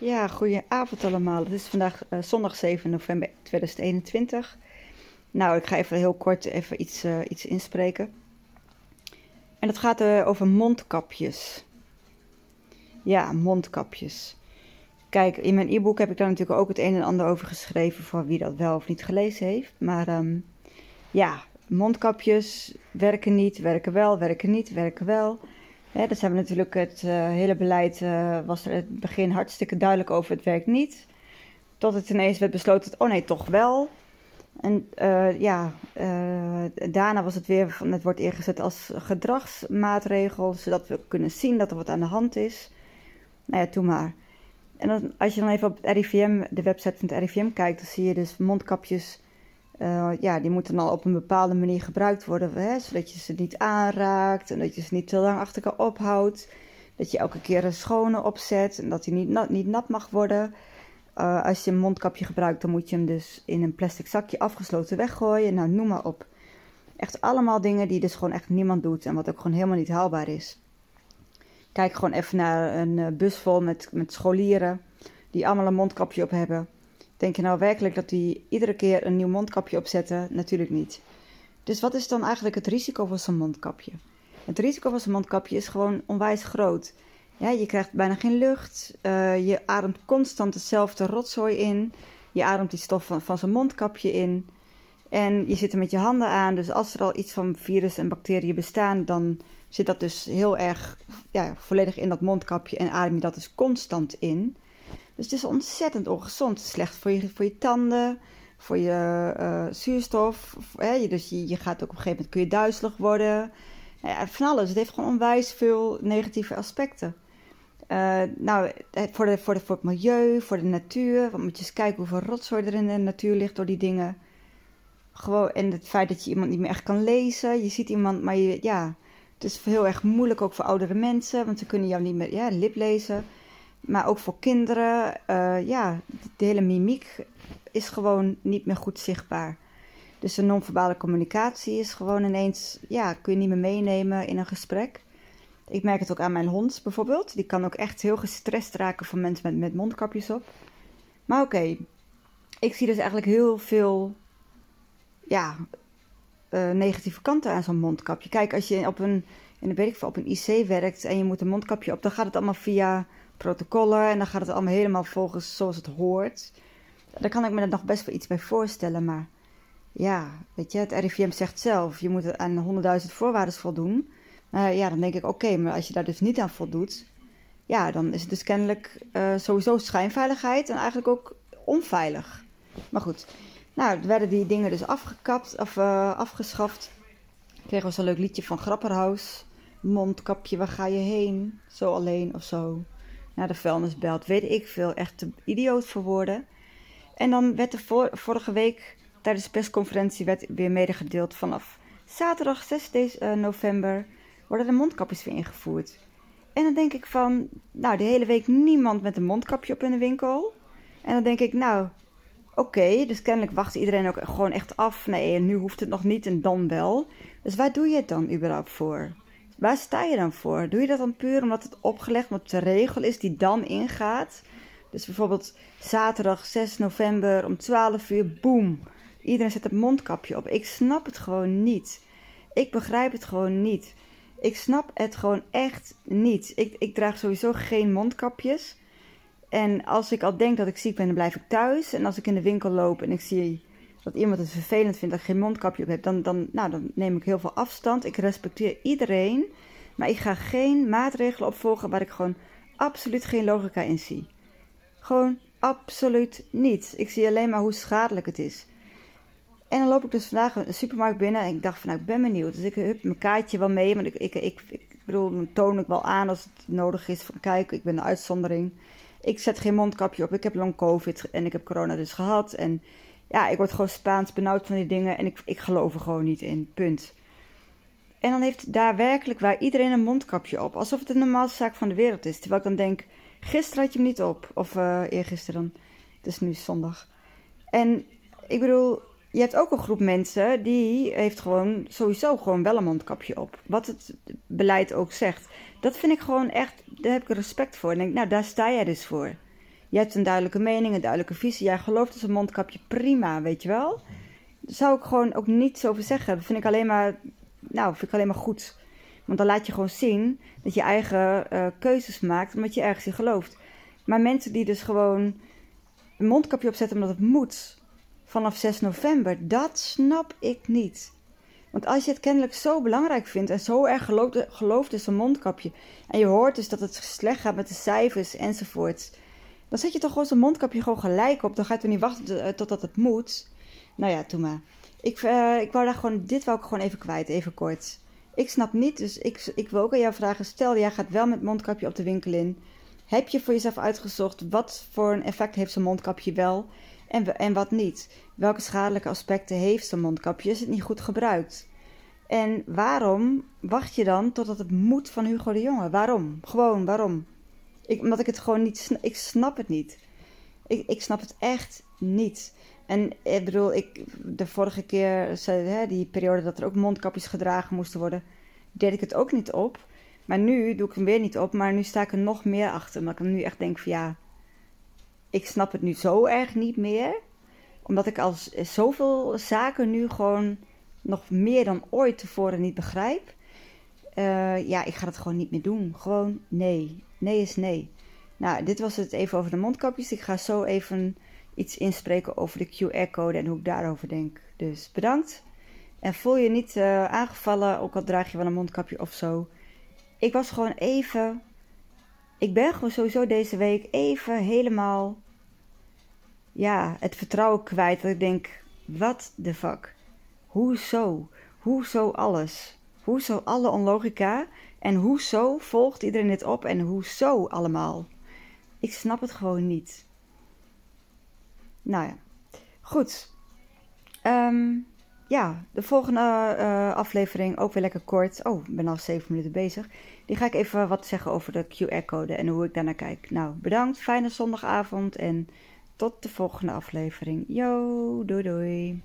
Ja, goedenavond allemaal. Het is vandaag uh, zondag 7 november 2021. Nou, ik ga even heel kort even iets, uh, iets inspreken. En dat gaat uh, over mondkapjes. Ja, mondkapjes. Kijk, in mijn e-book heb ik daar natuurlijk ook het een en ander over geschreven voor wie dat wel of niet gelezen heeft. Maar um, ja, mondkapjes werken niet, werken wel, werken niet, werken wel. Ja, dus hebben natuurlijk het uh, hele beleid, uh, was er het begin hartstikke duidelijk over het werkt niet. Tot het ineens werd besloten, oh nee, toch wel. En uh, ja, daarna was het weer, van, het wordt ingezet als gedragsmaatregel, zodat we kunnen zien dat er wat aan de hand is. Nou ja, toen maar. En dan, als je dan even op het RIVM, de website van het RIVM kijkt, dan zie je dus mondkapjes uh, ja, die moeten dan op een bepaalde manier gebruikt worden, hè, zodat je ze niet aanraakt en dat je ze niet te lang achter elkaar ophoudt. Dat je elke keer een schone opzet en dat hij niet nat, niet nat mag worden. Uh, als je een mondkapje gebruikt, dan moet je hem dus in een plastic zakje afgesloten weggooien. Nou, noem maar op. Echt allemaal dingen die dus gewoon echt niemand doet en wat ook gewoon helemaal niet haalbaar is. Kijk gewoon even naar een eh, bus vol met, met scholieren die allemaal een mondkapje op hebben. Denk je nou werkelijk dat die iedere keer een nieuw mondkapje opzetten? Natuurlijk niet. Dus wat is dan eigenlijk het risico van zo'n mondkapje? Het risico van zo'n mondkapje is gewoon onwijs groot. Ja, je krijgt bijna geen lucht. Uh, je ademt constant hetzelfde rotzooi in. Je ademt die stof van, van zo'n mondkapje in. En je zit er met je handen aan. Dus als er al iets van virus en bacteriën bestaan, dan zit dat dus heel erg ja, volledig in dat mondkapje en adem je dat dus constant in. Dus het is ontzettend ongezond. Slecht voor je, voor je tanden, voor je uh, zuurstof. Hè? Dus je, je gaat ook op een gegeven moment kun je duizelig worden. Ja, van alles. Het heeft gewoon onwijs veel negatieve aspecten. Uh, nou, voor, de, voor, de, voor het milieu, voor de natuur. Want moet je eens kijken hoeveel rotzooi er in de natuur ligt door die dingen. Gewoon, en het feit dat je iemand niet meer echt kan lezen. Je ziet iemand, maar je, ja, het is heel erg moeilijk ook voor oudere mensen. Want ze kunnen jou niet meer ja, lip lezen. Maar ook voor kinderen, uh, ja, de hele mimiek is gewoon niet meer goed zichtbaar. Dus de non-verbale communicatie is gewoon ineens, ja, kun je niet meer meenemen in een gesprek. Ik merk het ook aan mijn hond bijvoorbeeld. Die kan ook echt heel gestrest raken van mensen met, met mondkapjes op. Maar oké, ik zie dus eigenlijk heel veel, ja, uh, negatieve kanten aan zo'n mondkapje. Kijk, als je op een, in de, ik op een IC werkt en je moet een mondkapje op, dan gaat het allemaal via protocollen en dan gaat het allemaal helemaal volgens zoals het hoort. Daar kan ik me nog best wel iets bij voorstellen, maar ja, weet je, het RIVM zegt zelf, je moet aan 100.000 voorwaarden voldoen. Ja, dan denk ik, oké, maar als je daar dus niet aan voldoet, ja, dan is het dus kennelijk uh, sowieso schijnveiligheid en eigenlijk ook onveilig. Maar goed, nou, werden die dingen dus afgekapt of uh, afgeschaft. Kregen we zo'n leuk liedje van Grapperhaus. Mondkapje, waar ga je heen? Zo alleen of zo naar de vuilnisbelt, weet ik veel, echt te idioot voor woorden. En dan werd er vorige week tijdens de persconferentie werd weer medegedeeld vanaf zaterdag 6 uh, november worden de mondkapjes weer ingevoerd. En dan denk ik van, nou de hele week niemand met een mondkapje op in de winkel. En dan denk ik, nou oké, dus kennelijk wacht iedereen ook gewoon echt af. Nee, nu hoeft het nog niet en dan wel. Dus waar doe je het dan überhaupt voor? Waar sta je dan voor? Doe je dat dan puur omdat het opgelegd, omdat de regel is die dan ingaat? Dus bijvoorbeeld zaterdag 6 november om 12 uur, boem. Iedereen zet het mondkapje op. Ik snap het gewoon niet. Ik begrijp het gewoon niet. Ik snap het gewoon echt niet. Ik, ik draag sowieso geen mondkapjes. En als ik al denk dat ik ziek ben, dan blijf ik thuis. En als ik in de winkel loop en ik zie dat iemand het vervelend vindt dat ik geen mondkapje op heb, dan, dan, nou, dan neem ik heel veel afstand. Ik respecteer iedereen, maar ik ga geen maatregelen opvolgen waar ik gewoon absoluut geen logica in zie. Gewoon absoluut niet. Ik zie alleen maar hoe schadelijk het is. En dan loop ik dus vandaag een supermarkt binnen en ik dacht van nou, ik ben benieuwd. Dus ik heb mijn kaartje wel mee, want ik, ik, ik, ik bedoel, dan toon ik wel aan als het nodig is. Van kijk, ik ben een uitzondering. Ik zet geen mondkapje op, ik heb long covid en ik heb corona dus gehad. En ja, ik word gewoon Spaans benauwd van die dingen en ik, ik geloof er gewoon niet in. Punt. En dan heeft daar werkelijk waar iedereen een mondkapje op. Alsof het de normaalste zaak van de wereld is. Terwijl ik dan denk, gisteren had je hem niet op. Of uh, eergisteren. Het is nu zondag. En ik bedoel, je hebt ook een groep mensen die heeft gewoon sowieso gewoon wel een mondkapje op. Wat het beleid ook zegt. Dat vind ik gewoon echt, daar heb ik respect voor. En denk, nou daar sta jij dus voor. Jij hebt een duidelijke mening, een duidelijke visie. Jij gelooft dus een mondkapje prima, weet je wel? Daar zou ik gewoon ook niets over zeggen. Dat vind ik alleen maar, nou, vind ik alleen maar goed. Want dan laat je gewoon zien dat je eigen uh, keuzes maakt omdat je ergens in gelooft. Maar mensen die dus gewoon een mondkapje opzetten omdat het moet vanaf 6 november, dat snap ik niet. Want als je het kennelijk zo belangrijk vindt en zo erg gelooft, gelooft is een mondkapje, en je hoort dus dat het slecht gaat met de cijfers enzovoorts, dan zet je toch gewoon zo'n mondkapje gewoon gelijk op. Dan ga je niet wachten eh, totdat het moet. Nou ja, doe maar. Ik, uh, ik wou daar gewoon, dit wou ik gewoon even kwijt, even kort. Ik snap niet, dus ik, ik wil ook aan jou vragen. Stel, jij gaat wel met mondkapje op de winkel in. Heb je voor jezelf uitgezocht wat voor een effect heeft zo'n mondkapje wel en, en wat niet? Welke schadelijke aspecten heeft zo'n mondkapje? Is het niet goed gebruikt? En waarom wacht je dan totdat het moet van Hugo de Jonge? Waarom? Gewoon, waarom? Ik, omdat ik het gewoon niet... Ik snap het niet. Ik, ik snap het echt niet. En ik bedoel, ik, de vorige keer, hè, die periode dat er ook mondkapjes gedragen moesten worden, deed ik het ook niet op. Maar nu doe ik hem weer niet op, maar nu sta ik er nog meer achter. Omdat ik nu echt denk van ja, ik snap het nu zo erg niet meer. Omdat ik als zoveel zaken nu gewoon nog meer dan ooit tevoren niet begrijp. Uh, ja, ik ga het gewoon niet meer doen. Gewoon nee. Nee is nee. Nou, dit was het even over de mondkapjes. Ik ga zo even iets inspreken over de QR-code en hoe ik daarover denk. Dus bedankt. En voel je niet uh, aangevallen, ook al draag je wel een mondkapje of zo. Ik was gewoon even. Ik ben gewoon sowieso deze week even helemaal. Ja, het vertrouwen kwijt. Dat ik denk: wat de fuck? Hoezo? Hoezo alles? Hoezo alle onlogica? En hoezo volgt iedereen dit op? En hoezo allemaal? Ik snap het gewoon niet. Nou ja, goed. Um, ja, de volgende uh, aflevering, ook weer lekker kort. Oh, ik ben al zeven minuten bezig. Die ga ik even wat zeggen over de QR-code en hoe ik daarnaar kijk. Nou, bedankt, fijne zondagavond en tot de volgende aflevering. Yo, doei doei.